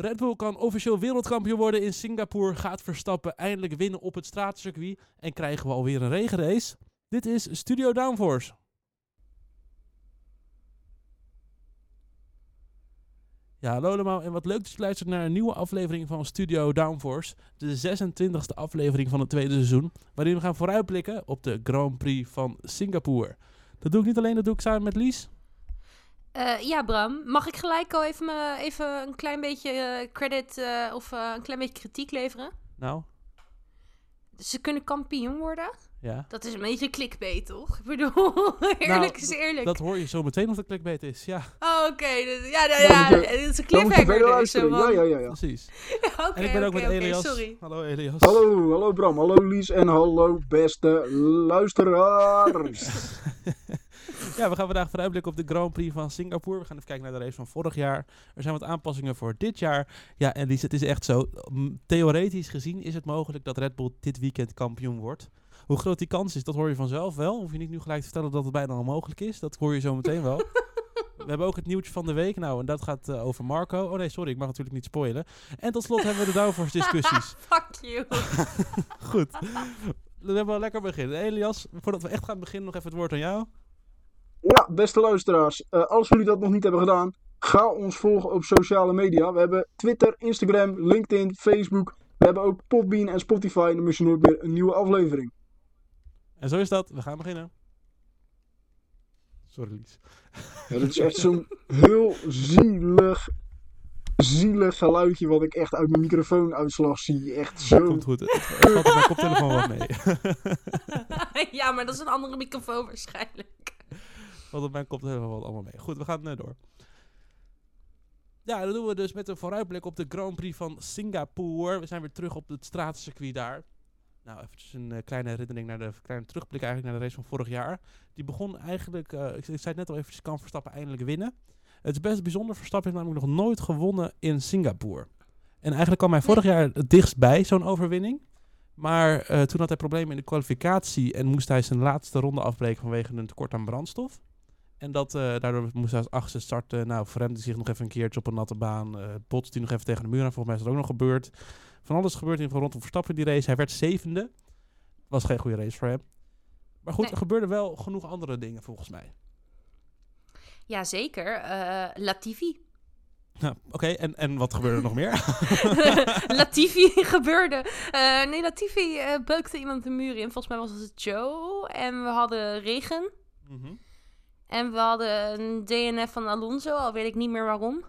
Red Bull kan officieel wereldkampioen worden in Singapore. Gaat Verstappen eindelijk winnen op het straatcircuit. En krijgen we alweer een regenrace. Dit is Studio Downforce. Ja, hallo allemaal en wat leuk dat je luistert naar een nieuwe aflevering van Studio Downforce. De 26e aflevering van het tweede seizoen. Waarin we gaan vooruitblikken op de Grand Prix van Singapore. Dat doe ik niet alleen, dat doe ik samen met Lies. Uh, ja, Bram. Mag ik gelijk al even, me, even een klein beetje uh, credit uh, of een klein beetje kritiek leveren? Nou? Ze kunnen kampioen worden. Ja. Dat is een beetje clickbait, toch? Ik bedoel, eerlijk nou, is eerlijk. Dat hoor je zo meteen of dat clickbait is, ja. Oh, oké. Okay. Ja, nou, ja, het is een cliffhanger dus. Ja, ja, ja, ja. Precies. ja, okay, en ik ben ook okay, met Elias. sorry. Hallo Elias. Hallo, hallo Bram, hallo Lies en hallo beste luisteraars. ja, we gaan vandaag vooruitblikken op de Grand Prix van Singapore. We gaan even kijken naar de race van vorig jaar. Er zijn wat aanpassingen voor dit jaar. Ja, en Lies, het is echt zo. Theoretisch gezien is het mogelijk dat Red Bull dit weekend kampioen wordt. Hoe groot die kans is, dat hoor je vanzelf wel. Hoef je niet nu gelijk te vertellen dat het bijna onmogelijk is. Dat hoor je zo meteen wel. We hebben ook het nieuwtje van de week. Nou, en dat gaat uh, over Marco. Oh nee, sorry, ik mag natuurlijk niet spoilen. En tot slot hebben we de Downforce discussies. Fuck you. Goed. Dan hebben we lekker beginnen. Elias, voordat we echt gaan beginnen, nog even het woord aan jou. Ja, beste luisteraars. Uh, als jullie dat nog niet hebben gedaan, ga ons volgen op sociale media. We hebben Twitter, Instagram, LinkedIn, Facebook. We hebben ook Podbean en Spotify. En dan mis je nooit meer een nieuwe aflevering. En zo is dat. We gaan beginnen. Sorry, Lies. Ja, dat is echt zo'n heel zielig, zielig geluidje wat ik echt uit mijn microfoonuitslag zie. Echt zo. Dat komt goed. Het valt op mijn koptelefoon wat mee. ja, maar dat is een andere microfoon waarschijnlijk. Wat op mijn koptelefoon wat allemaal mee. Goed, we gaan uh, door. Ja, dat doen we dus met een vooruitblik op de Grand Prix van Singapore. We zijn weer terug op het straatcircuit daar. Nou, even een uh, kleine herinnering naar de kleine terugblik eigenlijk naar de race van vorig jaar. Die begon eigenlijk, uh, ik, ik, zei het net al even, kan Verstappen eindelijk winnen. Het is best bijzonder, Verstappen heeft namelijk nog nooit gewonnen in Singapore. En eigenlijk kwam hij vorig jaar het dichtst bij zo'n overwinning. Maar uh, toen had hij problemen in de kwalificatie en moest hij zijn laatste ronde afbreken vanwege een tekort aan brandstof. En dat, daardoor moest hij als achtste starten. Nou, verremde zich nog even een keertje op een natte baan. botste hij nog even tegen de muur aan. Volgens mij is dat ook nog gebeurd. Van alles gebeurt in rondom Verstappen die race. Hij werd zevende. Was geen goede race voor hem. Maar goed, Nee. er gebeurden wel genoeg andere dingen volgens mij. Jazeker. eh Latifi. Nou, Oké, en, en wat gebeurde er nog meer? Latifi gebeurde. Eh, nee, Latifi eh, beukte iemand de muur in. Volgens mij was het Joe. En we hadden regen. Mhm. En we hadden een DNF van Alonso. Al weet ik niet meer waarom.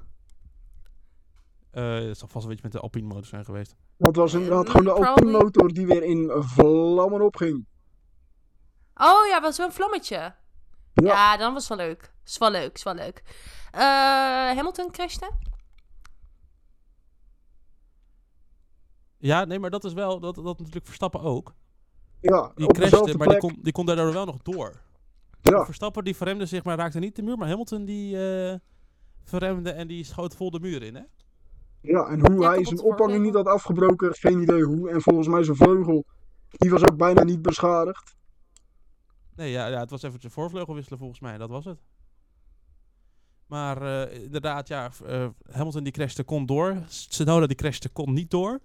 Eh, het zal vast een beetje met de Alpine motor zijn geweest. Dat was inderdaad gewoon de Probably. Alpine motor die weer in vlammen opging. Oh ja, was wel een vlammetje. Ja. Ja. dan was het wel leuk. Is wel leuk, is wel leuk. Eh, Hamilton crashte. Ja, nee, maar dat is wel, dat, dat natuurlijk Verstappen ook. Ja, Die op crashte, dezelfde maar die kon, die kon daardoor wel nog door. Ja, Verstappen die verremde zich, maar raakte niet de muur. Maar Hamilton die eh, verremde en die schoot vol de muur in, hè? ja, en hoe Ja, hij zijn ophanging niet had afgebroken, geen idee hoe. En volgens mij zijn vleugel, die was ook bijna niet beschadigd. Nee, ja, ja, het was even zijn voorvleugel wisselen volgens mij, dat was het. Maar eh, inderdaad, ja, eh, Hamilton die crashte kon door. Tsunoda die crashte kon niet door.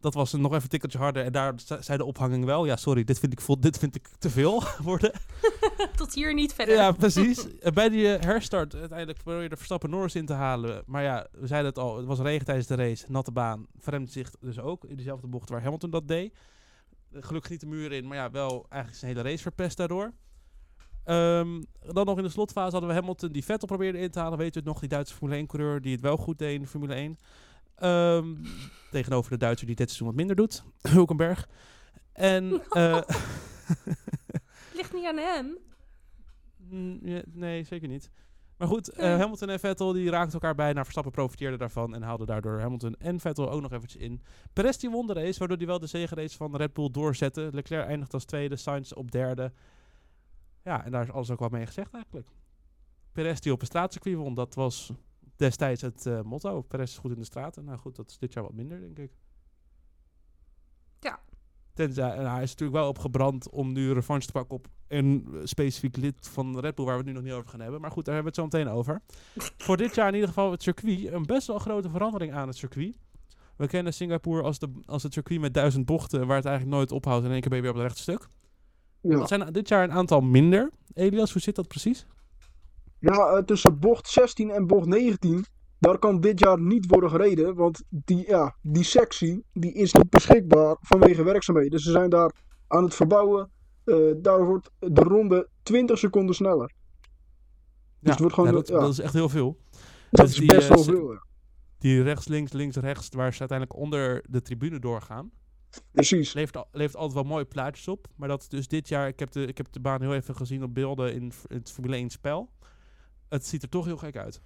Dat was nog even een tikkeltje harder en daar ze- zei de ophanging wel. Ja, sorry, dit vind ik, vol, dit vind ik te veel worden. Tot hier niet verder. ja, precies. Bij die eh, herstart uiteindelijk probeerde Verstappen Norris in te halen. Maar ja, we zeiden het al, het was regen tijdens de race, natte baan. Verremde zich dus ook in diezelfde bocht waar Hamilton dat deed. Eh, Gelukkig niet de muur in, maar ja, wel eigenlijk zijn hele race verpest daardoor. Ehm, dan nog in de slotfase hadden we Hamilton die Vettel probeerde in te halen. Weet u het nog, die Duitse Formule 1-coureur die het wel goed deed in de Formule 1. Ehm, tegenover de Duitser die dit seizoen wat minder doet, Hulkenberg. En eh, Ligt niet aan hem. Mm, nee, zeker niet. Maar goed, eh, Hamilton en Vettel die raakten elkaar bij. Nou, Verstappen profiteerde daarvan en haalde daardoor Hamilton en Vettel ook nog eventjes in. Perez die won de race, waardoor hij wel de zegenrace van Red Bull doorzette. Leclerc eindigt als tweede, Sainz op derde. Ja, en daar is alles ook wel mee gezegd eigenlijk. Perez die op een straatcircuit won, dat was destijds het eh, motto. Perez is goed in de straten. Nou goed, dat is dit jaar wat minder, denk ik. Ja. Tenzij, en hij is natuurlijk wel opgebrand om nu revanche te pakken op een eh, specifiek lid van Red Bull, waar we het nu nog niet over gaan hebben. Maar goed, daar hebben we het zo meteen over. Voor dit jaar in ieder geval het circuit. Een best wel grote verandering aan het circuit. We kennen Singapore als, de, als het circuit met duizend bochten, waar het eigenlijk nooit ophoudt en in één keer ben je weer op het rechte stuk. Ja, Dat zijn dit jaar een aantal minder. Elias, hoe zit dat precies? Ja eh, tussen bocht 16 en bocht 19, daar kan dit jaar niet worden gereden. Want die, ja, die sectie die is niet beschikbaar vanwege werkzaamheden. Ze zijn daar aan het verbouwen. Eh, daar wordt de ronde 20 seconden sneller. Ja, het wordt gewoon, ja, dat, ja. dat is echt heel veel. Dat Dus is die, best eh, wel veel. ja. Die rechts, links, links, rechts, waar ze uiteindelijk onder de tribune doorgaan. Precies. levert, al- levert altijd wel mooie plaatjes op. Maar dat dus dit jaar, ik heb de, ik heb de baan heel even gezien op beelden in, in het Formule 1 spel. Het ziet er toch heel gek uit.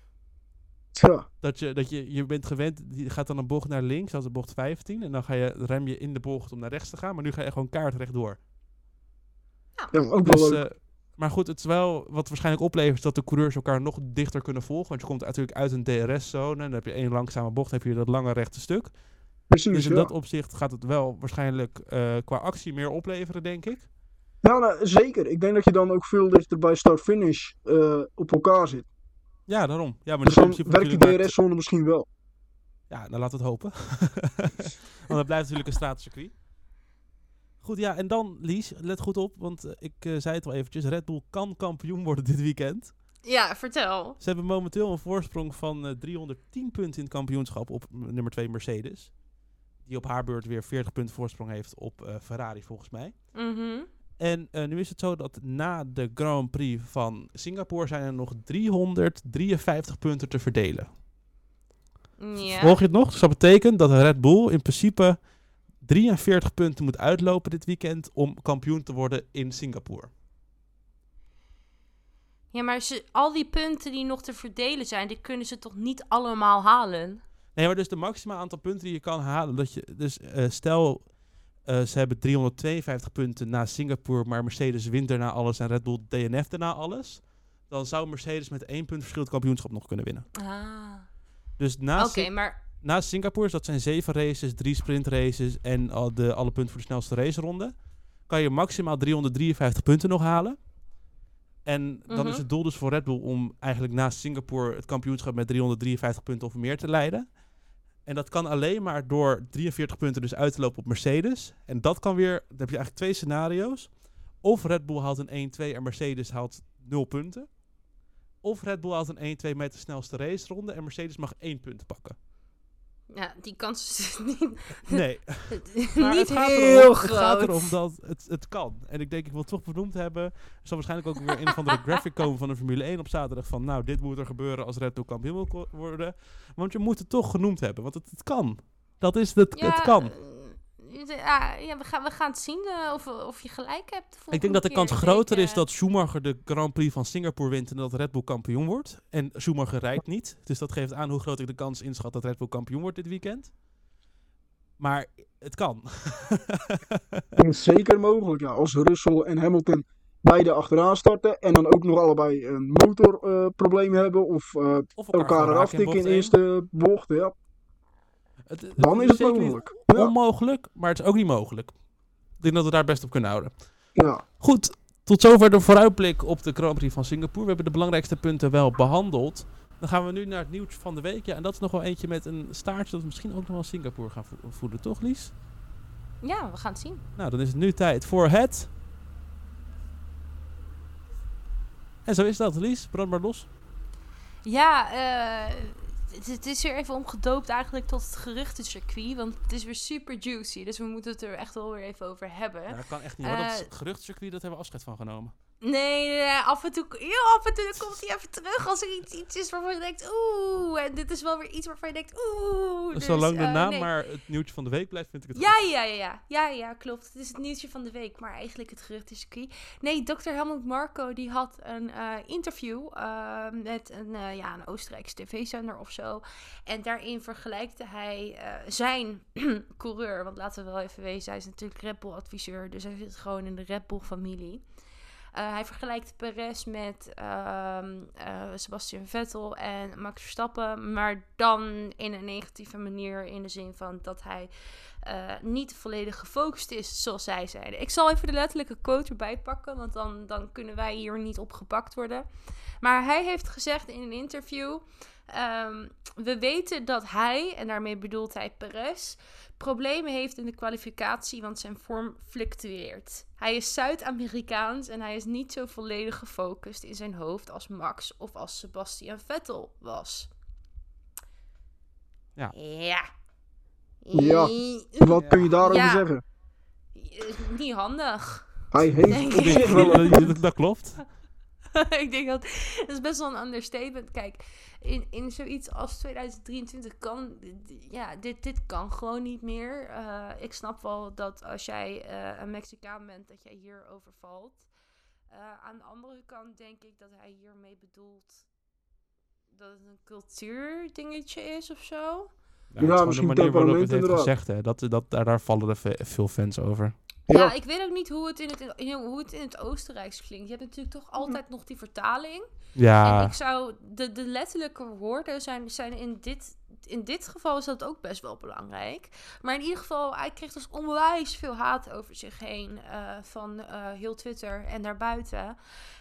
Ja, Dat je, dat je, je bent gewend, je gaat dan een bocht naar links, als de bocht 15. En dan ga je, rem je in de bocht om naar rechts te gaan. Maar nu ga je gewoon kaart rechtdoor. ja ook wel Dus, leuk. eh, maar goed, het is wel wat waarschijnlijk oplevert is dat de coureurs elkaar nog dichter kunnen volgen. Want je komt natuurlijk uit een DRS-zone. En dan heb je één langzame bocht, dan heb je dat lange rechte stuk. Precies, Dus in ja. dat opzicht gaat het wel waarschijnlijk eh, qua actie meer opleveren, denk ik. Ja, nou, zeker. Ik denk dat je dan ook veel dichter bij start-finish eh, op elkaar zit. Ja, daarom. Ja, maar Dus dan werkt die DRS-zone misschien wel. Ja, dan laten we het hopen. want het blijft natuurlijk een straatcircuit. Goed, ja, en dan Lies, let goed op, want eh, ik eh, zei het al eventjes. Red Bull kan kampioen worden dit weekend. Ja, vertel. Ze hebben momenteel een voorsprong van eh, 310 punten in het kampioenschap op nummer 2 Mercedes. Die op haar beurt weer 40 punten voorsprong heeft op eh, Ferrari volgens mij. Mhm. En eh, nu is het zo dat na de Grand Prix van Singapore zijn er nog 353 punten te verdelen. Ja. Volg je het nog? Dus dat betekent dat Red Bull in principe 43 punten moet uitlopen dit weekend om kampioen te worden in Singapore. Ja, maar ze, al die punten die nog te verdelen zijn, die kunnen ze toch niet allemaal halen? Nee, maar dus de maximaal aantal punten die je kan halen. Dat je, dus eh, stel, eh, ze hebben 352 punten na Singapore, maar Mercedes wint daarna alles en Red Bull DNF daarna alles. Dan zou Mercedes met één punt verschil het kampioenschap nog kunnen winnen. Ah. Dus na, maar na Singapore, dat zijn zeven races, drie sprintraces en al de, alle punten voor de snelste raceronde, kan je maximaal 353 punten nog halen. En dan Mhm. is het doel dus voor Red Bull om eigenlijk na Singapore het kampioenschap met 353 punten of meer te leiden. En dat kan alleen maar door 43 punten dus uit te lopen op Mercedes. En dat kan weer, dan heb je eigenlijk twee scenario's. Of Red Bull haalt een 1-2 en Mercedes haalt 0 punten. Of Red Bull haalt een 1-2 met de snelste raceronde en Mercedes mag 1 punt pakken. Ja, die kans is niet, Nee, maar niet het gaat heel erom, groot. Het gaat erom dat het, het kan. En ik denk, ik wil het toch benoemd hebben. Er zal waarschijnlijk ook weer een of andere graphic komen van de Formule 1 op zaterdag. Van nou, dit moet er gebeuren als Red Bull kampioen wil worden. Want je moet het toch genoemd hebben, want het, het kan. Dat is het, het kan. Ja, ja we, gaan, we gaan het zien eh, of, of je gelijk hebt. de Ik denk dat de kans groter is eh, dat Schumacher de Grand Prix van Singapore wint en dat Red Bull kampioen wordt. En Schumacher rijdt niet. Dus dat geeft aan hoe groot ik de kans inschat dat Red Bull kampioen wordt dit weekend. Maar het kan. Zeker mogelijk, ja. Als Russell en Hamilton beide achteraan starten en dan ook nog allebei een motorprobleem hebben of eh, of elkaar gewoon eraf tikken in de eerste bocht, ja. Het- het Dan is het mogelijk. Ja. onmogelijk, maar het is ook niet mogelijk. Ik denk dat we daar best op kunnen houden. ja. Goed, tot zover de vooruitblik op de Grand Prix van Singapore. We hebben de belangrijkste punten wel behandeld. Dan gaan we nu naar het nieuws van de week. Ja, en dat is nog wel eentje met een staartje dat we misschien ook nog wel Singapore gaan vo- voeden, toch Lies? Ja, we gaan het zien. Nou, dan is het nu tijd voor het... En zo is dat, Lies. Brand maar los. Ja, eh, het, het is weer even omgedoopt eigenlijk tot het geruchtencircuit. Want het is weer super juicy. Dus we moeten het er echt wel weer even over hebben. Ja, dat kan echt niet hoor. Dat is Eh, geruchtcircuit, dat hebben we afscheid van genomen. Nee, af en toe, heel af en toe komt hij even terug als er iets, iets is waarvan je denkt, oeh. En dit is wel weer iets waarvan je denkt, oeh. Dus zolang de eh, naam nee. maar het nieuwtje van de week blijft, vind ik het Ja, goed. ja, ja, ja, ja, ja, klopt. Het is het nieuwtje van de week, maar eigenlijk het geruchtencircuit. Nee, Dr. Helmut Marco die had een eh, interview eh, met een, eh, ja, een Oostenrijkse tv-zender of zo. En daarin vergelijkte hij zijn coureur, want laten we wel even wezen, hij is natuurlijk Red Bull-adviseur, dus hij zit gewoon in de Red Bull-familie. Eh, hij vergelijkt Perez met ehm, eh, Sebastian Vettel en Max Verstappen, maar dan in een negatieve manier in de zin van dat hij eh, niet volledig gefocust is, zoals zij zeiden. Ik zal even de letterlijke quote erbij pakken, want dan, dan kunnen wij hier niet op gepakt worden. Maar hij heeft gezegd in een interview: ehm, We weten dat hij, en daarmee bedoelt hij Perez, problemen heeft in de kwalificatie, want zijn vorm fluctueert. Hij is Zuid-Amerikaans en hij is niet zo volledig gefocust in zijn hoofd als Max of als Sebastian Vettel was. Ja. Ja. Ja. Wat kun je daarover Ja. zeggen? eh, Niet handig. Hij heeft Denk op ik. zich wel een dat, dat klopt. ik denk dat dat is best wel een understatement. Kijk, in, in zoiets als 2023 kan ja, dit, dit kan gewoon niet meer. Eh, ik snap wel dat als jij eh, een Mexicaan bent, dat jij hier overvalt. Eh, aan de andere kant denk ik dat hij hiermee bedoelt dat het een cultuurdingetje is of zo. Ja, gewoon misschien de manier waarop het heeft inderdaad. gezegd. Hè. Dat, dat, daar, daar vallen er ve- veel fans over. Ja. Ja. ik weet ook niet hoe het in het, in, hoe het in het Oostenrijks klinkt. Je hebt natuurlijk toch altijd nog die vertaling. En Ja, ik zou, de, de letterlijke woorden zijn, zijn in, dit, in dit geval is dat ook best wel belangrijk. Maar in ieder geval, hij kreeg dus onwijs veel haat over zich heen eh, van eh, heel Twitter en daarbuiten.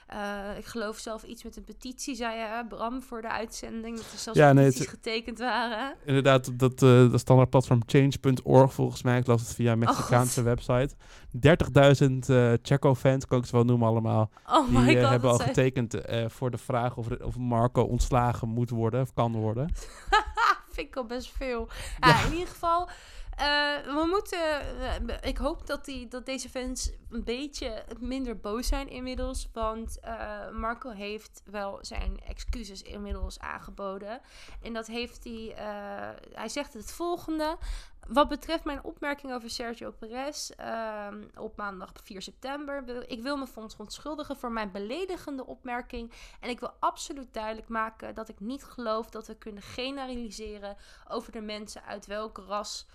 Eh, ik geloof zelf iets met een petitie, zei je, Bram, voor de uitzending. Dat er zelfs Ja, nee, petities het- getekend waren. inderdaad, dat, eh dat standaardplatform change.org volgens mij. Ik las het via een Oh, Mexicaanse website. 30.000 eh Checo-fans, kan ik ze wel noemen allemaal. Oh Die my god. hebben al getekend voor de vraag of, of Marco ontslagen moet worden of kan worden. vind ik al best veel. Ja, in ieder geval. eh, we moeten. eh, ik hoop dat, die, dat deze fans een beetje minder boos zijn inmiddels. Want eh, Marco heeft wel zijn excuses inmiddels aangeboden. En dat heeft hij. hij zegt het volgende. Wat betreft mijn opmerking over Sergio Perez ehm, op maandag 4 september. Ik wil me verontschuldigen voor mijn beledigende opmerking. En ik wil absoluut duidelijk maken dat ik niet geloof dat we kunnen generaliseren over de mensen uit welk ras,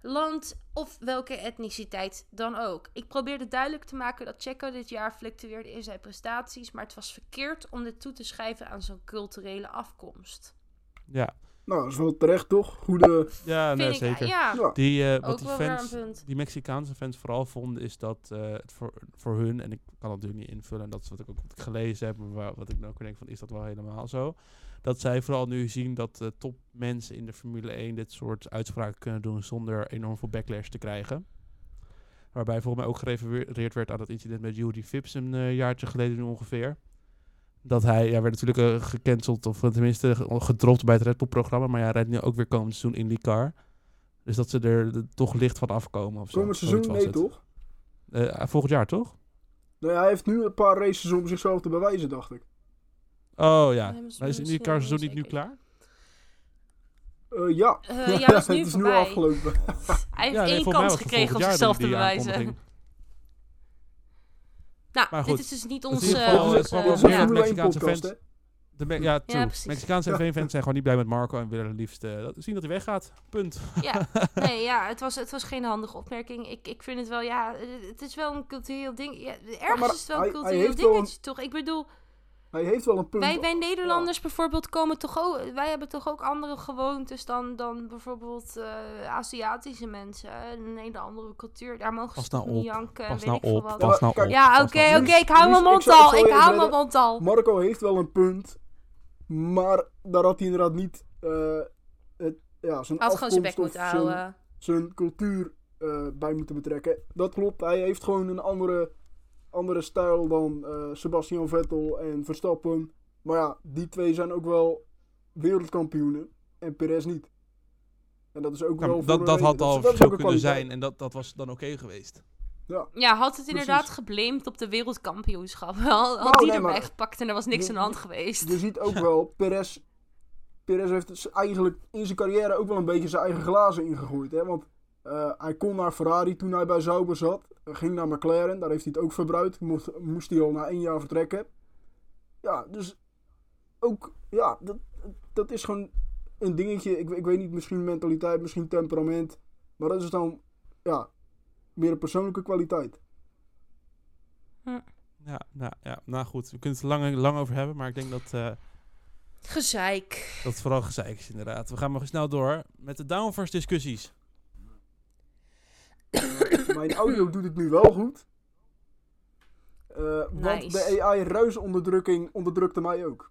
land of welke etniciteit dan ook. Ik probeerde duidelijk te maken dat Checo dit jaar fluctueerde in zijn prestaties, maar het was verkeerd om dit toe te schrijven aan zijn culturele afkomst. Ja, Nou, dat is wel terecht toch? Goede... ja nee, ik, zeker. ja, Ja. Die, eh, ook wat die fans, die Mexicaanse fans vooral vonden, is dat eh, het voor, voor hun, en ik kan dat natuurlijk niet invullen, en dat is wat ik ook wat ik gelezen heb, maar wa- wat ik nou ook denk van, is dat wel helemaal zo? Dat zij vooral nu zien dat eh, topmensen in de Formule 1 dit soort uitspraken kunnen doen zonder enorm veel backlash te krijgen. Waarbij volgens mij ook gerefereerd werd aan dat incident met Judy Phipps een eh, jaartje geleden nu ongeveer. Dat hij, ja, werd natuurlijk eh, gecanceld, of tenminste ge- gedropt bij het Red Bull programma, maar ja, hij rijdt nu ook weer komend seizoen in die car. Dus dat ze er eh, toch licht van afkomen of zo. Komend seizoen? Nee het. toch? Eh, volgend jaar toch? Nou ja, hij heeft nu een paar races om zichzelf te bewijzen, dacht ik. Oh Ja, Maar is die misschien car seizoen niet nu klaar? Eh, ja. Eh, ja, dat is nu het is nu afgelopen. Hij heeft ja, nee, één kans gekregen om zichzelf te die bewijzen. Nou, Maar dit goed, is dus niet onze- het ja. dat Formule 1 Mexicaanse podcast, fans-? De ja. Mexicaanse Ja. F1-fans zijn gewoon niet blij met Marco en willen liefst eh, dat- zien dat hij weggaat. Punt. Ja, nee, ja, het was, het was geen handige opmerking. Ik, ik vind het wel, ja, het is wel een cultureel ding. Ja, ergens is het wel een hij cultureel dingetje, toch? Ik bedoel, Hij heeft wel een punt. wij, wij Nederlanders bijvoorbeeld komen toch ook, wij hebben toch ook andere gewoontes dan, dan bijvoorbeeld eh, Aziatische mensen. Een hele andere cultuur. Daar mogen Pas ze nou niet op, janken en Pas weet nou ik veel op, wat. pas nou. Ja, oké, nou oké, ik hou mijn mond ik al. Ik hou mijn mond al. Marco heeft wel een punt. Maar daar had hij inderdaad niet eh, het, ja, zijn Hij had gewoon zijn bek moeten zijn- houden. zijn cultuur eh, bij moeten betrekken. Dat klopt, hij heeft gewoon een andere, andere stijl dan eh, Sebastian Vettel en Verstappen. Maar ja, die twee zijn ook wel wereldkampioenen en Perez niet. En dat is ook Ja, wel voor dat, dat had al zo kunnen zijn en dat, dat was dan oké geweest. Ja. Ja, had het inderdaad geblamed op de wereldkampioenschap. Had, had Nou, die nee, erbij gepakt en er was niks Je- aan de hand geweest. Je ziet ook wel, Perez, Perez heeft dus eigenlijk in zijn carrière ook wel een beetje zijn eigen glazen ingegooid. Hè? Want eh, hij kon naar Ferrari toen hij bij Sauber zat. Ging naar McLaren, daar heeft hij het ook verbruikt. Moest, moest hij al na één jaar vertrekken. Ja, dus ook, ja, dat, dat is gewoon een dingetje. Ik, ik weet niet, misschien mentaliteit, misschien temperament. Maar dat is dan, ja, meer een persoonlijke kwaliteit. Ja, nou, ja, nou goed, we kunnen het er lang, lang over hebben, maar ik denk dat, eh, Gezeik. dat vooral gezeik is inderdaad. We gaan maar snel door met de downforce discussies. Mijn audio doet het nu wel goed. Eh, Want Nice. de AI-ruisonderdrukking onderdrukte mij ook.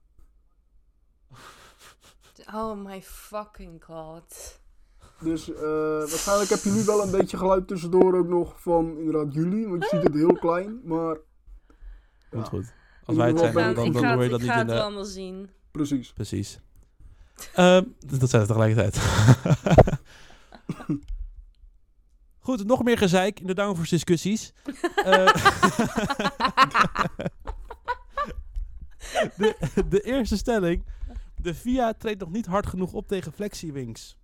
Oh my fucking god. Dus eh, waarschijnlijk heb je nu wel een beetje geluid tussendoor ook nog van inderdaad jullie. Want je ziet het heel klein, maar Komt Ja. goed. Als wij het zeggen, Ik ga, dan, ik dan ga, hoor je dat ik niet ga in het de... allemaal zien. precies. Precies. Ehm, dat zijn we tegelijkertijd. Goed, nog meer gezeik in de downforce discussies. Eh, de, de eerste stelling. De VIA treedt nog niet hard genoeg op tegen flexiwings.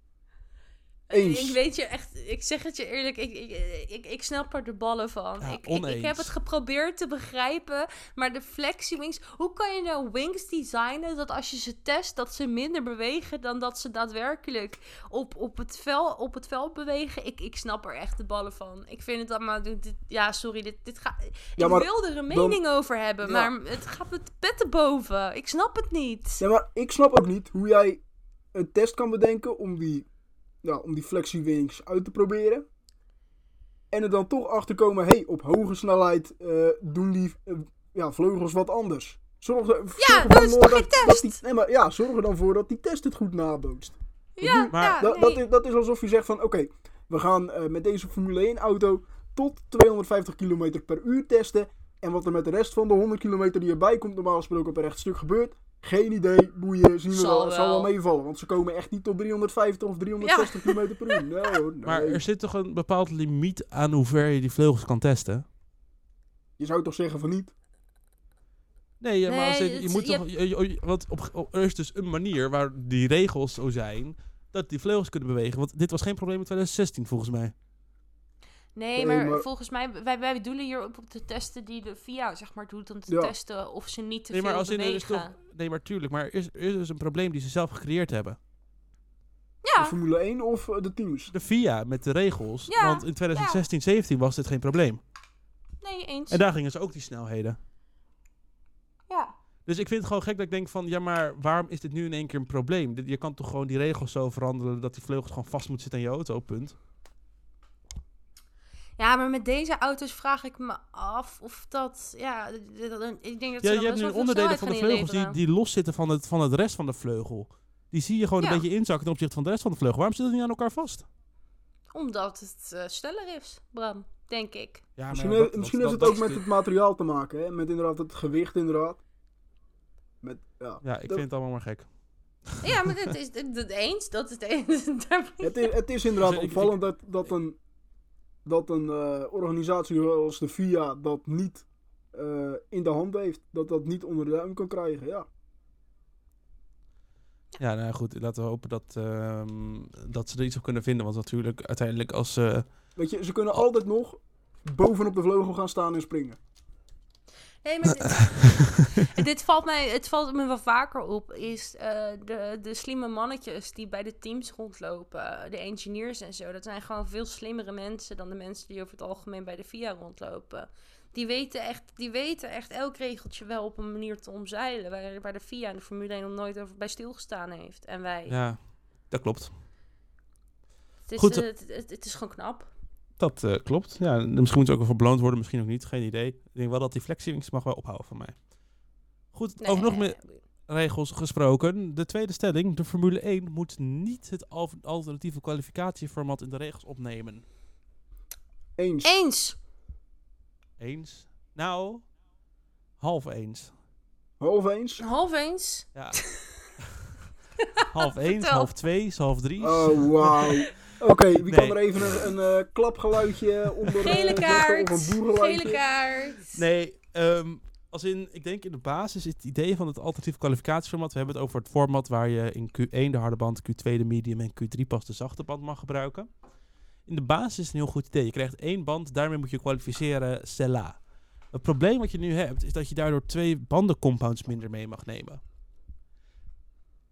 Eens. Ik weet je echt, ik zeg het je eerlijk, ik, ik, ik, ik snap er de ballen van. Ja, ik, ik, heb het geprobeerd te begrijpen, maar de flexi-wings, hoe kan je nou wings designen dat als je ze test, dat ze minder bewegen dan dat ze daadwerkelijk op, op, het, vel, op het veld bewegen? Ik, ik snap er echt de ballen van. Ik vind het allemaal, dit, ja sorry, dit, dit gaat, Ja, ik wil er een dan- mening over hebben, Ja. maar het gaat met petten boven. Ik snap het niet. Ja, maar ik snap ook niet hoe jij een test kan bedenken om die, ja, om die flexie-wings uit te proberen. En er dan toch achter komen, hey, op hoge snelheid eh, doen die eh, ja, vleugels wat anders. Zorg er, zorg er dat dan is voor toch geen test? die, nee, maar ja, zorg er dan voor dat die test het goed nabootst. Ja, Maar ja, nee. dat, is, dat is alsof je zegt van, oké, we gaan eh, met deze Formule 1 auto tot 250 km per uur testen. En wat er met de rest van de 100 km die erbij komt, normaal gesproken op een rechtstuk gebeurt. Geen idee, boeien, zien we Zal wel, zal wel wel. meevallen. Want ze komen echt niet tot 350 of 360 km per uur. Nee hoor, nee. Maar er zit toch een bepaald limiet aan hoe ver je die vleugels kan testen? Je zou toch zeggen van niet? Nee, ja, maar het- je moet je toch... je- je- want op, op- er is dus een manier waar die regels zo zijn... dat die vleugels kunnen bewegen. Want dit was geen probleem in 2016, volgens mij. Nee, Nee, maar, maar- volgens mij, wij, wij doelen hier op, op de testen die de VIA zeg maar doet, om te Ja. testen of ze niet te Nee, maar veel als in is bewegen. toch... Nee, maar tuurlijk. Maar er is, er is dus een probleem die ze zelf gecreëerd hebben. De Ja, Formule 1 of eh, de teams? De VIA met de regels. Ja, Want in 2016, 17 was dit geen probleem. nee, eens. En daar gingen ze ook die snelheden. Ja. Dus ik vind het gewoon gek dat ik denk van... Ja, maar waarom is dit nu in één keer een probleem? Je kan toch gewoon die regels zo veranderen... dat die vleugels gewoon vast moeten zitten aan je auto, punt. Ja, maar met deze auto's vraag ik me af of dat, ja, ik denk dat ze Ja, je hebt nu onderdelen snelheid van de vleugels die, die los zitten van het, van het rest van de vleugel. Die zie je gewoon Ja. een beetje inzakken ten opzichte van de rest van de vleugel. Waarom zitten die aan elkaar vast? Omdat het eh, sneller is, Bram, denk ik. Ja, Misschien, maar he- dat- misschien dat- heeft dat- het ook met is het materiaal te maken. Hè? Met inderdaad het gewicht inderdaad. Met, ja. Ja, ik Dat- vind het allemaal maar gek. Ja, maar dat is het het eens, dat is het Het is, het is inderdaad Dus ik- opvallend dat, dat een, dat een eh, organisatie zoals de FIA dat niet eh, in de hand heeft. Dat dat niet onder de duim kan krijgen. Ja. Ja, nou goed. Laten we hopen dat, ehm, dat ze er iets op kunnen vinden. Want natuurlijk, uiteindelijk als ze... Weet je, ze kunnen altijd nog bovenop de vleugel gaan staan en springen. Nee, maar dit, dit valt mij, het valt me wel vaker op, is eh, de, de slimme mannetjes die bij de teams rondlopen, de engineers en zo. Dat zijn gewoon veel slimmere mensen dan de mensen die over het algemeen bij de FIA rondlopen. Die weten echt, die weten echt elk regeltje wel op een manier te omzeilen, waar, waar de FIA en de Formule 1 nog nooit over bij stilgestaan heeft. En wij. Ja, dat klopt. het, is, goed, eh, het, het, het is gewoon knap. Dat eh, klopt. Ja, en misschien moet het ook wel voor beloond worden. Misschien ook niet. Geen idee. Ik denk wel dat die flexie mag wel ophouden van mij. Goed, over nog meer regels gesproken. De tweede stelling. De Formule 1 moet niet het al- alternatieve kwalificatieformat in de regels opnemen. Eens. Eens. Eens? Nou, half eens. Half eens. Half eens. Ja. half eens, half twee, half drie. Oh, wauw. Oké, wie kan er even een, een eh, klapgeluidje onder Gele kaart. Of een boergeluidje? Gele kaart. Nee, ehm, als in, ik denk in de basis is het idee van het alternatief kwalificatieformat. We hebben het over het format waar je in Q1 de harde band, Q2 de medium en Q3 pas de zachte band mag gebruiken. In de basis is het een heel goed idee. Je krijgt één band, daarmee moet je kwalificeren Cella. Het probleem wat je nu hebt, is dat je daardoor twee bandencompounds minder mee mag nemen.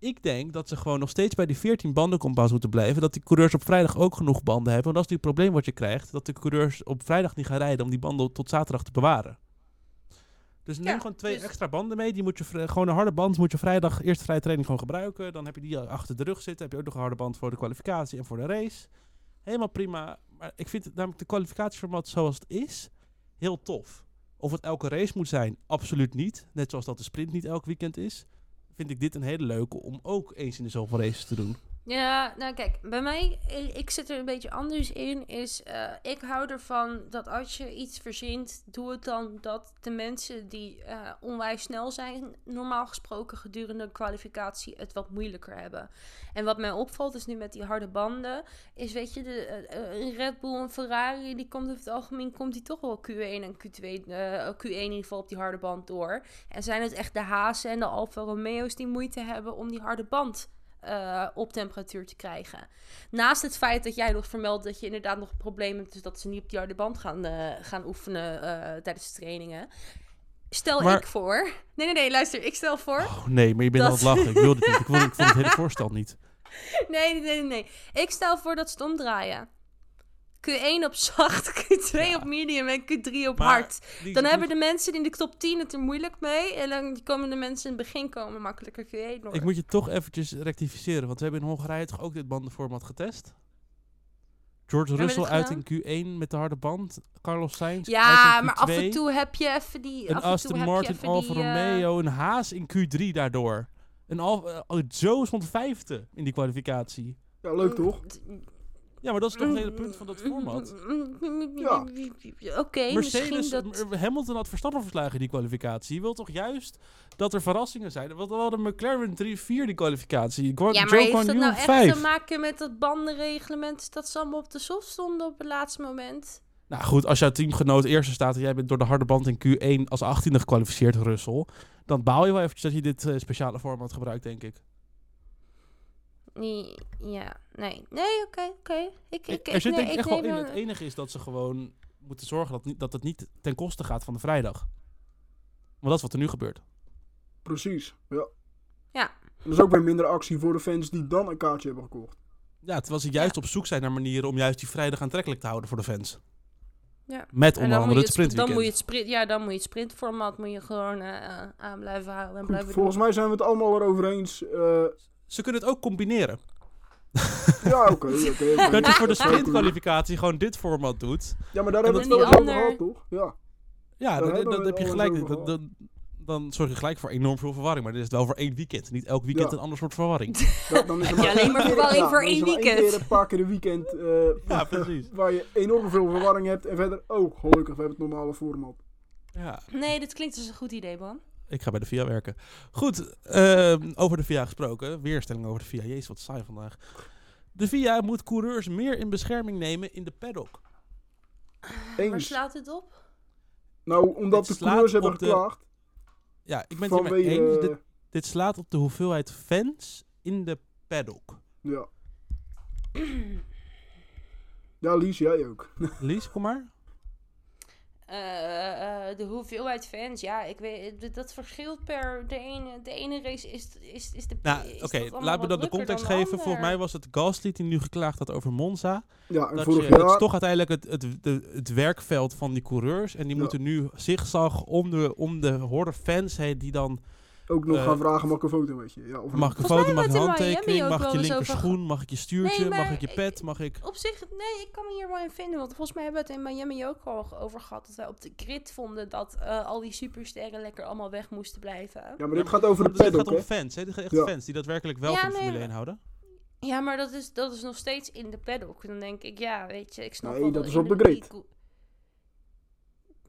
Ik denk dat ze gewoon nog steeds bij die 14 bandencompounds moeten blijven. Dat die coureurs op vrijdag ook genoeg banden hebben. Want dat is nu het probleem wat je krijgt. Dat de coureurs op vrijdag niet gaan rijden om die banden tot zaterdag te bewaren. Dus neem Ja, gewoon twee dus- extra banden mee. Die moet je gewoon een harde band moet je vrijdag eerste vrije training gewoon gebruiken. Dan heb je die achter de rug zitten. Heb je ook nog een harde band voor de kwalificatie en voor de race. Helemaal prima. Maar ik vind het namelijk de kwalificatieformat zoals het is heel tof. Of het elke race moet zijn, absoluut niet. Net zoals dat de sprint niet elk weekend is. Vind ik dit een hele leuke om ook eens in de zoveel races te doen. Ja, nou kijk, bij mij, ik, ik zit er een beetje anders in, is eh, ik hou ervan dat als je iets verzint, doe het dan dat de mensen die eh, onwijs snel zijn, normaal gesproken gedurende een kwalificatie het wat moeilijker hebben. En wat mij opvalt is nu met die harde banden, is weet je, de, eh, eh, een Red Bull en Ferrari, die komt over het algemeen, komt die toch wel Q1 en Q2, eh, Q1 in ieder geval op die harde band door. En zijn het echt de Hazen en de Alfa Romeo's die moeite hebben om die harde band eh, op temperatuur te krijgen. Naast het feit dat jij nog vermeldt dat je inderdaad nog een probleem hebt, dus dat ze niet op die harde band gaan, eh, gaan oefenen eh, tijdens de trainingen. Stel Maar- ik voor. Nee, nee, nee, luister, ik stel voor. Oh, nee, maar je bent Dat- aan het lachen. Ik wil dit niet. Ik, wil, ik vond het hele voorstel niet. Nee, nee, nee, nee. Ik stel voor dat ze het omdraaien. Q1 op zacht, Q2 Ja. op medium en Q3 op Maar hard. die- Dan die- hebben de mensen in de top 10 het er moeilijk mee. En dan komen de mensen in het begin komen makkelijker Q1 door. Ik moet je toch eventjes rectificeren, want we hebben in Hongarije toch ook dit bandenformat getest? George Russell uit in Q1 met de harde band. Carlos Sainz Ja, uit in maar af Q2. en toe heb je even die... Een af en toe Aston heb je Martin, even Alfa eh, Romeo, een Haas in Q3 daardoor. Een Alfa, eh, Joe stond vijfde in die kwalificatie. Ja, leuk toch? Ja, maar dat is toch het hele punt van dat format. Ja. Oké, misschien Mercedes, dat... M- Hamilton had Verstappen verslagen in die kwalificatie. Je wil toch juist dat er verrassingen zijn? Want we hadden McLaren 3-4 die kwalificatie. Ja, maar Joe heeft dat Yu nou echt 5. te maken met dat bandenreglement dat ze allemaal op de soft stonden op het laatste moment? Nou goed, als jouw teamgenoot eerste staat en jij bent door de harde band in Q1 als 18e gekwalificeerd, Russell, dan baal je wel eventjes dat je dit eh, speciale format gebruikt, denk ik. Nee, ja, nee. Nee, oké, oké. Ik, ik, er zit nee, denk ik echt wel in. Het enige is dat ze gewoon moeten zorgen dat, niet, dat het niet ten koste gaat van de vrijdag. Want dat is wat er nu gebeurt. Precies, ja. Ja. Dat is ook weer minder actie voor de fans die dan een kaartje hebben gekocht. Ja, terwijl ze juist op zoek zijn naar manieren om juist die vrijdag aantrekkelijk te houden voor de fans. Ja. Met onder andere het het, sp- dan sprintweekend. moet je het sprint, ja, dan moet je het sprintformat moet je gewoon eh, eh, aan blijven houden en Goed, blijven volgens doen. mij zijn we het allemaal erover eens. eh, Ze kunnen het ook combineren. ja, oké. Dat je voor de sprintkwalificatie gewoon dit format doet. Ja, maar daar En hebben we het wel over ander- gehad, toch? Ja. Ja, dan, heb je het gelijk. Dan, over dan, dan zorg je gelijk voor enorm veel verwarring. Maar dit is het wel voor één weekend. Niet elk weekend Ja. een ander soort verwarring. Dan is er Heb je alleen maar één verwarring ja, voor één maar weekend. keer een paar keer een weekend eh, ja, precies. waar je enorm veel verwarring hebt. En verder, oh, gelukkig, we hebben het normale format. Ja, Nee, dit klinkt als een goed idee, man. Ik ga bij de VIA werken. Goed, ehm, over de VIA gesproken. Weerstelling over de VIA. Jezus, wat saai vandaag. De VIA moet coureurs meer in bescherming nemen in de paddock. Waar slaat het op? Nou, omdat Het de coureurs hebben de- geklaagd. Ja, ik ben het eens. Dit, dit slaat op de hoeveelheid fans in de paddock. Ja. Ja, Lies, jij ook. Lies, kom maar. Eh, eh, de hoeveelheid fans, ja, ik weet, dat verschilt per de ene, de ene race is, is, is de. Nou, oké, laten we dan de context dan geven. Volgens mij was het Gasly die nu geklaagd had over Monza. Ja, en Dat, vorig je, dat is jaar... toch uiteindelijk het, het, het werkveld van die coureurs. En die Ja. moeten nu zigzag om de, om de horde fans heen. Die dan, ook nog eh, gaan vragen, mag ik een foto met je? Ja, of mag ik een foto, mag ik een handtekening, mag ik je wel eens linker over- schoen, mag ik je stuurtje, Nee, mag ik je pet, mag ik... Op zich, nee, ik kan me hier wel in vinden. Want volgens mij hebben we het in Miami ook al over gehad. Dat wij op de grid vonden dat eh, al die supersterren lekker allemaal weg moesten blijven. Ja, maar dit gaat over de het paddock, gaat om fans, hè? Dit gaat echt Ja. fans die daadwerkelijk wel Ja, van de nee, Formule 1 maar- houden. Ja, maar dat is, dat is nog steeds in de paddock. Dan denk ik, ja, weet je, ik snap Nee, wel dat is op de grid.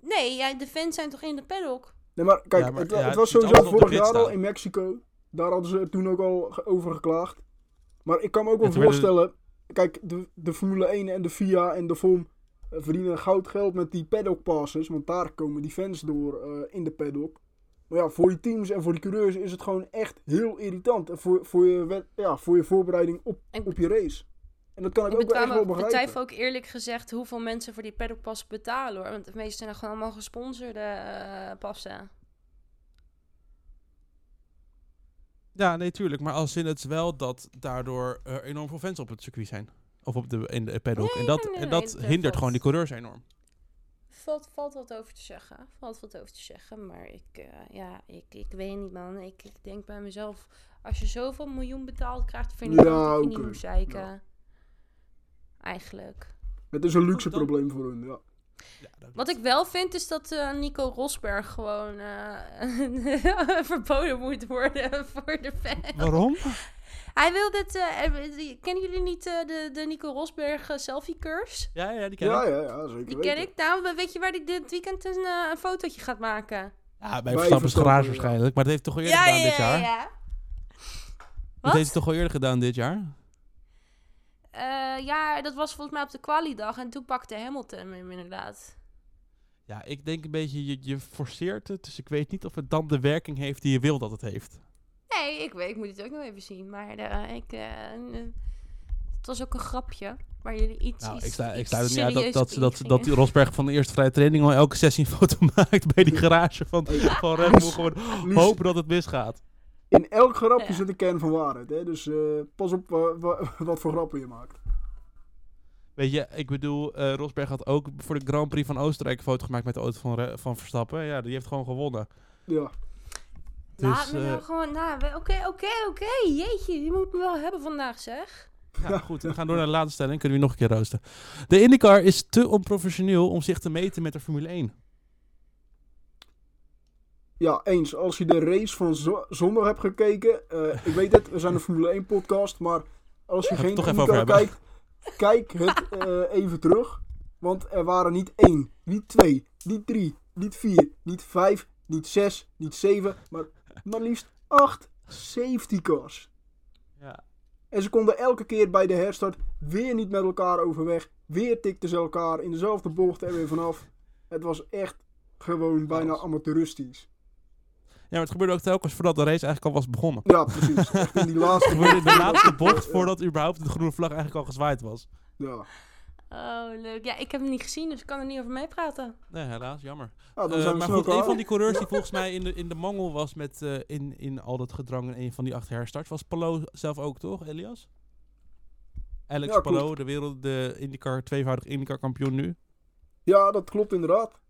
Nee, ja, de fans zijn toch in de paddock? Nee, maar kijk, Ja, maar het, ja, het het was sowieso de vorig jaar al in Mexico. Daar hadden ze toen ook al over geklaagd. Maar ik kan me ook wel voorstellen... Kijk, de, de Formule 1 en de FIA en de FOM verdienen goud geld met die paddock passes. Want daar komen die fans door eh, in de paddock. Maar ja, voor die teams en voor die coureurs is het gewoon echt heel irritant. En voor, voor, je, ja, voor je voorbereiding op, op je race. En dat kan ik ik ook wel echt wel betwijfel, begrijpen. betwijfel ook eerlijk gezegd hoeveel mensen voor die paddock passen betalen hoor. Want de meeste zijn er gewoon allemaal gesponsorde eh, passen. Ja, nee, tuurlijk. Maar als in het wel dat daardoor enorm veel fans op het circuit zijn. Of op de, in de paddock. Nee, en dat, nee, nee, en dat hindert valt. gewoon die coureurs enorm. Valt, valt wat over te zeggen. Valt wat over te zeggen. Maar ik, eh, ja, ik, ik weet niet, man. Ik, ik denk bij mezelf, als je zoveel miljoen betaald krijgt, vind ik Ja, dat je niet moet zeiken. Ja. Eigenlijk. Het is een luxe dan- probleem voor hun, ja. Ja, Wat ik wel vind, is dat eh, Nico Rosberg gewoon eh, verboden moet worden voor de fans. Waarom? Hij wil dit... eh, eh, kennen jullie niet eh, de, de Nico Rosberg eh, selfie curse? Ja, ja, die ken Ja, ik. ja, ja, zeker Die weten. ken ik. Nou, weet je waar hij dit weekend een, een fotootje gaat maken? Ja, bij Verstappen's Verstappen, garage ja. waarschijnlijk. Maar dat heeft toch al eerder gedaan dit jaar? ja. Dat heeft hij toch al eerder gedaan dit jaar? Eh, ja, dat was volgens mij op de kwaliedag en toen pakte Hamilton hem inderdaad. Ja, ik denk een beetje, je, je forceert het. Dus ik weet niet of het dan de werking heeft die je wil dat het heeft. Nee, ik weet, ik moet het ook nog even zien. Maar eh, ik, eh, het was ook een grapje. Waar jullie iets, Nou, iets, ik sta, ik sta er niet uit dat, dat, dat, dat, die Rosberg van de eerste vrije training al elke sessie een foto maakt bij die garage van, van Red Bull. Gewoon hopen dat het misgaat. In elk grapje Ja. zit een kern van waarheid, hè. Dus eh, pas op wa- wa- wat voor grappen je maakt. Weet je, ik bedoel, eh, Rosberg had ook voor de Grand Prix van Oostenrijk een foto gemaakt met de auto van, van Verstappen. Ja, die heeft gewoon gewonnen. Ja. Laat Dus, me nou eh, gewoon... Nou, oké, oké, oké. Jeetje, je moet me wel hebben vandaag, zeg. Ja, goed. We gaan door naar de laatste stelling. Kunnen we nog een keer roosten. De IndyCar is te onprofessioneel om zich te meten met de Formule 1. Ja, eens. Als je de race van zo- zondag hebt gekeken. eh, ik weet het, we zijn een Formule 1 podcast. Maar als je we geen hebben. kijkt, kijk het eh, even terug. Want er waren niet één, niet twee, niet drie, niet vier, niet vijf, niet zes, niet zeven. Maar maar liefst acht safety cars. Ja. En ze konden elke keer bij de herstart weer niet met elkaar overweg. Weer tikten ze elkaar in dezelfde bocht er weer vanaf. Het was echt gewoon bijna amateuristisch. Ja, maar het gebeurde ook telkens voordat de race eigenlijk al was begonnen. Ja, precies. Echt in die laatste Het gebeurde in de laatste bocht voordat überhaupt de groene vlag eigenlijk al gezwaaid was. Ja. Oh, leuk. Ja, ik heb hem niet gezien, dus ik kan er niet over meepraten. Nee, helaas, jammer. Ah, dan Eh, zijn maar goed, een van die coureurs die volgens mij in de, in de mangel was met eh, in, in al dat gedrang in een van die acht herstarts, was Palou zelf ook, toch, Elias? Alex Ja, Palou, de wereld, de IndyCar, tweevoudig IndyCar kampioen nu. Ja, dat klopt inderdaad.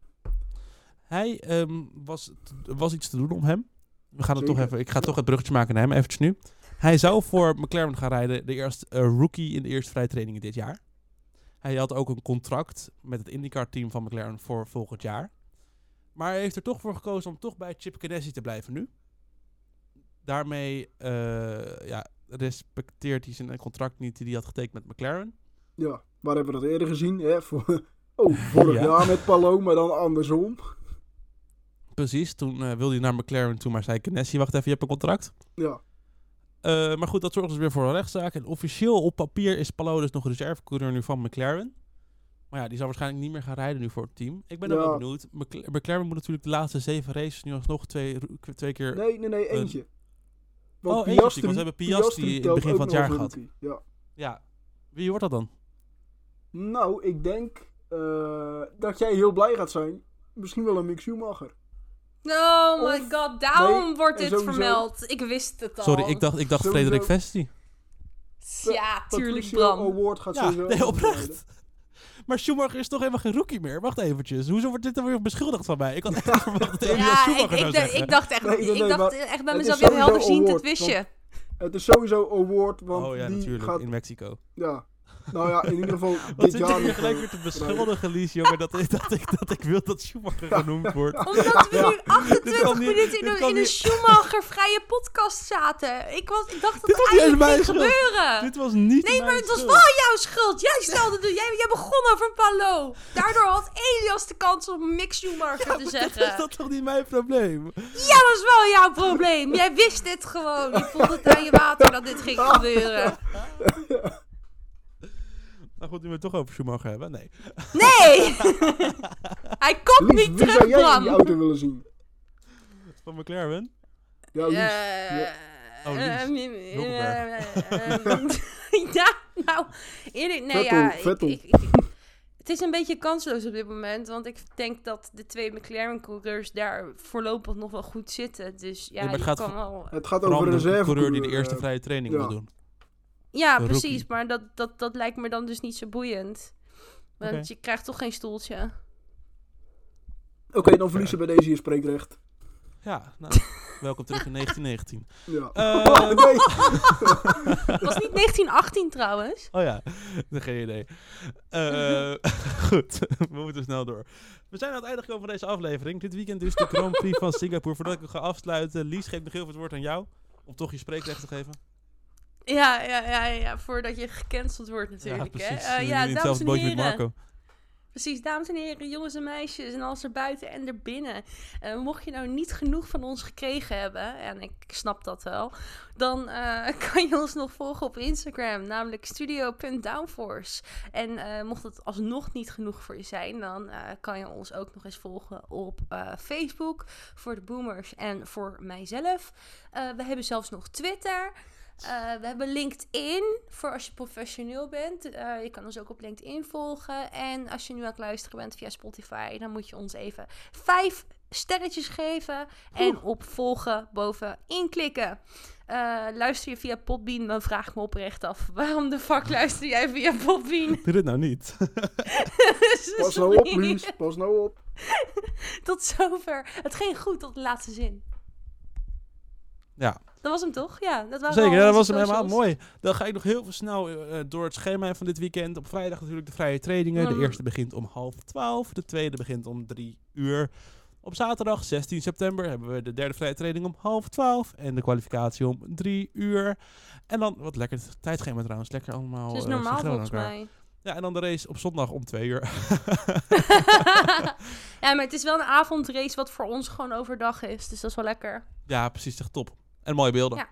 Hij ehm, was, was iets te doen om hem. We gaan het toch even, ik ga toch het bruggetje maken naar hem, eventjes nu. Hij zou voor McLaren gaan rijden, de eerste eh, rookie in de eerste vrije trainingen dit jaar. Hij had ook een contract met het IndyCar-team van McLaren voor volgend jaar. Maar hij heeft er toch voor gekozen om toch bij Chip Ganassi te blijven nu. Daarmee eh, ja, respecteert hij zijn contract niet die hij had getekend met McLaren. Ja, waar hebben we dat eerder gezien? Hè? Voor, oh, vorig Ja. jaar met Palou, maar dan andersom. Precies, toen eh, wilde hij naar McLaren toe, maar zei Ganassi, wacht even, je hebt een contract. Ja, Eh, maar goed, dat zorgt dus weer voor een rechtszaak. En officieel op papier is Palou dus nog reservecoureur nu van McLaren. Maar ja, die zal waarschijnlijk niet meer gaan rijden nu voor het team. Ik ben ook Ja. wel benieuwd. McLaren, McLaren moet natuurlijk de laatste zeven races nu alsnog twee, twee keer... nee, nee, nee, eentje. Want Oh, eentje, want ze hebben Piastri in het begin ook van het jaar gehad. Ja. Ja, wie wordt dat dan? Nou, ik denk eh, dat jij heel blij gaat zijn. Misschien wel een Mick Schumacher. Oh my Of- god, daarom nee, wordt dit sowieso- vermeld. Ik wist het al. Sorry, ik dacht, ik dacht Sowieso. Frederik Vesti. Ja, tuurlijk, Bram. Award gaat Ja, sowieso nee, oprecht. Maar Schumacher is toch helemaal geen rookie meer? Wacht eventjes. Hoezo wordt dit dan weer beschuldigd van mij? Ik had echt verwacht dat Elias Ja, ik, Schumacher zou ik, dacht- zeggen. ik dacht echt, Nee, nee, ik dacht echt bij mezelf, ja, helder zien, dit award, wist je. Het is sowieso Award, want Oh ja, die natuurlijk, gaat... in Mexico. Ja, nou ja, in ieder geval Wat dit zit jaar je hier nog, gelijk weer te beschuldigen, Lies, jongen, dat, ik- dat, ik, dat ik wil dat Schumacher genoemd wordt. Omdat we Ja. nu 28 kan niet- minuten in een, in. Schumacher-vrije podcast zaten. Ik, was, ik dacht dat Dit eigenlijk mijn ging schuld. gebeuren. Dit was niet Nee, maar het was wel jouw schuld. Jij stelde de, jij, jij begon over Palo. Daardoor had Elias de kans om Mick Schumacher te Dat zeggen. is dat toch niet mijn probleem? Ja, dat is wel jouw probleem. Jij wist dit gewoon. Je voelde het aan je water dat dit ging gebeuren. Nou goed, nu we het toch over Schumacher hebben. Nee. Nee! Hij komt Lies, niet wie zou terug, jij in die auto willen zien? Van McLaren. Ja, Lies. Eh, Ja. Oh, Lies. eh, eh, Ja, nou, eerlijk, nee, Vettel, ja. ik- Vettel. ik- ik- het is een beetje kansloos op dit moment, want ik denk dat de twee McLaren-coureurs daar voorlopig nog wel goed zitten. Dus ja, maar het je gaat kan wel... Het gaat over de reserve. coureur die de eerste vrije training ja. wil doen. Ja, Een precies, rookie. maar dat, dat, dat lijkt me dan dus niet zo boeiend. Want je krijgt toch geen stoeltje. Oké, dan verliezen bij deze je spreekrecht. Ja, nou, welkom terug in 1919. Ja. Eh, nee. Was niet 1918 trouwens? Oh ja, geen idee. Eh, goed, we moeten snel door. We zijn aan het einde gekomen van deze aflevering. Dit weekend dus de Grand Prix van Singapore. Voordat ik hem ga afsluiten, Lies, geef nog heel veel het woord aan jou. Om toch je spreekrecht te geven. Ja, ja, ja, ja, voordat je gecanceld wordt natuurlijk. ja, precies. Hè? Eh, In- ja, in dames en bootje met heren. Marco. Precies, dames en heren, jongens en meisjes, en als er buiten en er binnen. Eh, mocht je nou niet genoeg van ons gekregen hebben, en ik snap dat wel, dan eh, kan je ons nog volgen op Instagram, namelijk studio.downforce. En eh, mocht het alsnog niet genoeg voor je zijn, dan eh, kan je ons ook nog eens volgen op eh, Facebook voor de boomers en voor mijzelf. Eh, we hebben zelfs nog Twitter. Eh, we hebben LinkedIn voor als je professioneel bent. Eh, je kan ons ook op LinkedIn volgen. En als je nu aan het luisteren bent via Spotify, dan moet je ons even vijf sterretjes geven. En op volgen bovenin klikken. Eh, luister je via Podbean, dan vraag ik me oprecht af. Waarom de fuck luister jij via Podbean? Doe dit nou niet. Pas nou op, Lies. Pas nou op. Tot zover. Het ging goed tot de laatste zin. ja, Dat was hem toch? Ja, dat waren zeker. Ja, dat was hem helemaal mooi. Dan ga ik nog heel veel snel eh, door het schema van dit weekend. Op vrijdag natuurlijk de vrije trainingen. De Mm. eerste begint om half twaalf. De tweede begint om drie uur. Op zaterdag 16 september hebben we de derde vrije training om half twaalf. En de kwalificatie om drie uur. En dan, wat lekker het tijdschema trouwens. Lekker allemaal. Het is eh, normaal volgens mij. Ja, en dan de race op zondag om twee uur. ja, maar het is wel een avondrace wat voor ons gewoon overdag is. Dus dat is wel lekker. ja, precies. Echt top. En mooie beelden. Ja.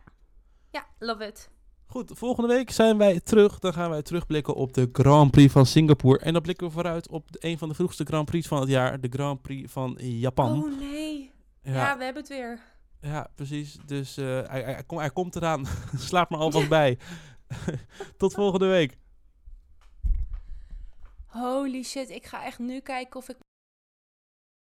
Ja, love it. Goed, volgende week zijn wij terug. Dan gaan wij terugblikken op de Grand Prix van Singapore. En dan blikken we vooruit op een van de vroegste Grand Prix van het jaar. De Grand Prix van Japan. Oh nee. Ja. ja, we hebben het weer. ja, precies. Dus eh, hij, hij, hij kom- hij komt eraan. Slaap maar alvast bij. Tot volgende week. Holy shit, ik ga echt nu kijken of ik